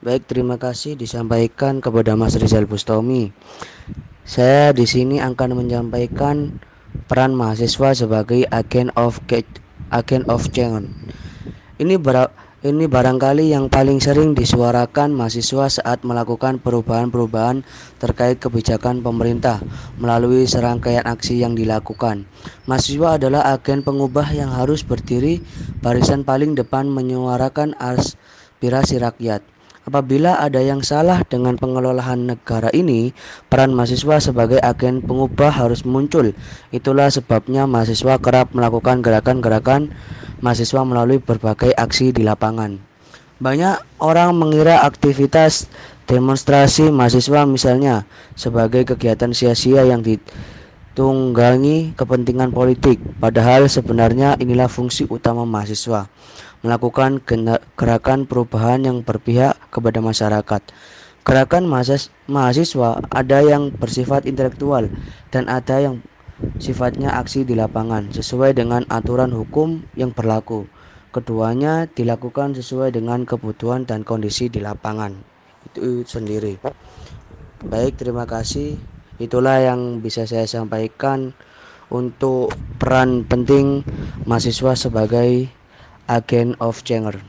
Baik, terima kasih disampaikan kepada Mas Rizal Bustomi. Saya di sini akan menyampaikan peran mahasiswa sebagai agen of agen of change. Ini ini barangkali yang paling sering disuarakan mahasiswa saat melakukan perubahan-perubahan terkait kebijakan pemerintah melalui serangkaian aksi yang dilakukan. Mahasiswa adalah agen pengubah yang harus berdiri barisan paling depan menyuarakan aspirasi rakyat. Apabila ada yang salah dengan pengelolaan negara ini, peran mahasiswa sebagai agen pengubah harus muncul. Itulah sebabnya mahasiswa kerap melakukan gerakan-gerakan mahasiswa melalui berbagai aksi di lapangan. Banyak orang mengira aktivitas demonstrasi mahasiswa misalnya sebagai kegiatan sia-sia yang ditunggangi kepentingan politik, padahal sebenarnya inilah fungsi utama mahasiswa melakukan gerakan perubahan yang berpihak kepada masyarakat. Gerakan mahasiswa ada yang bersifat intelektual dan ada yang sifatnya aksi di lapangan sesuai dengan aturan hukum yang berlaku. Keduanya dilakukan sesuai dengan kebutuhan dan kondisi di lapangan. Itu sendiri. Baik, terima kasih. Itulah yang bisa saya sampaikan untuk peran penting mahasiswa sebagai agen of change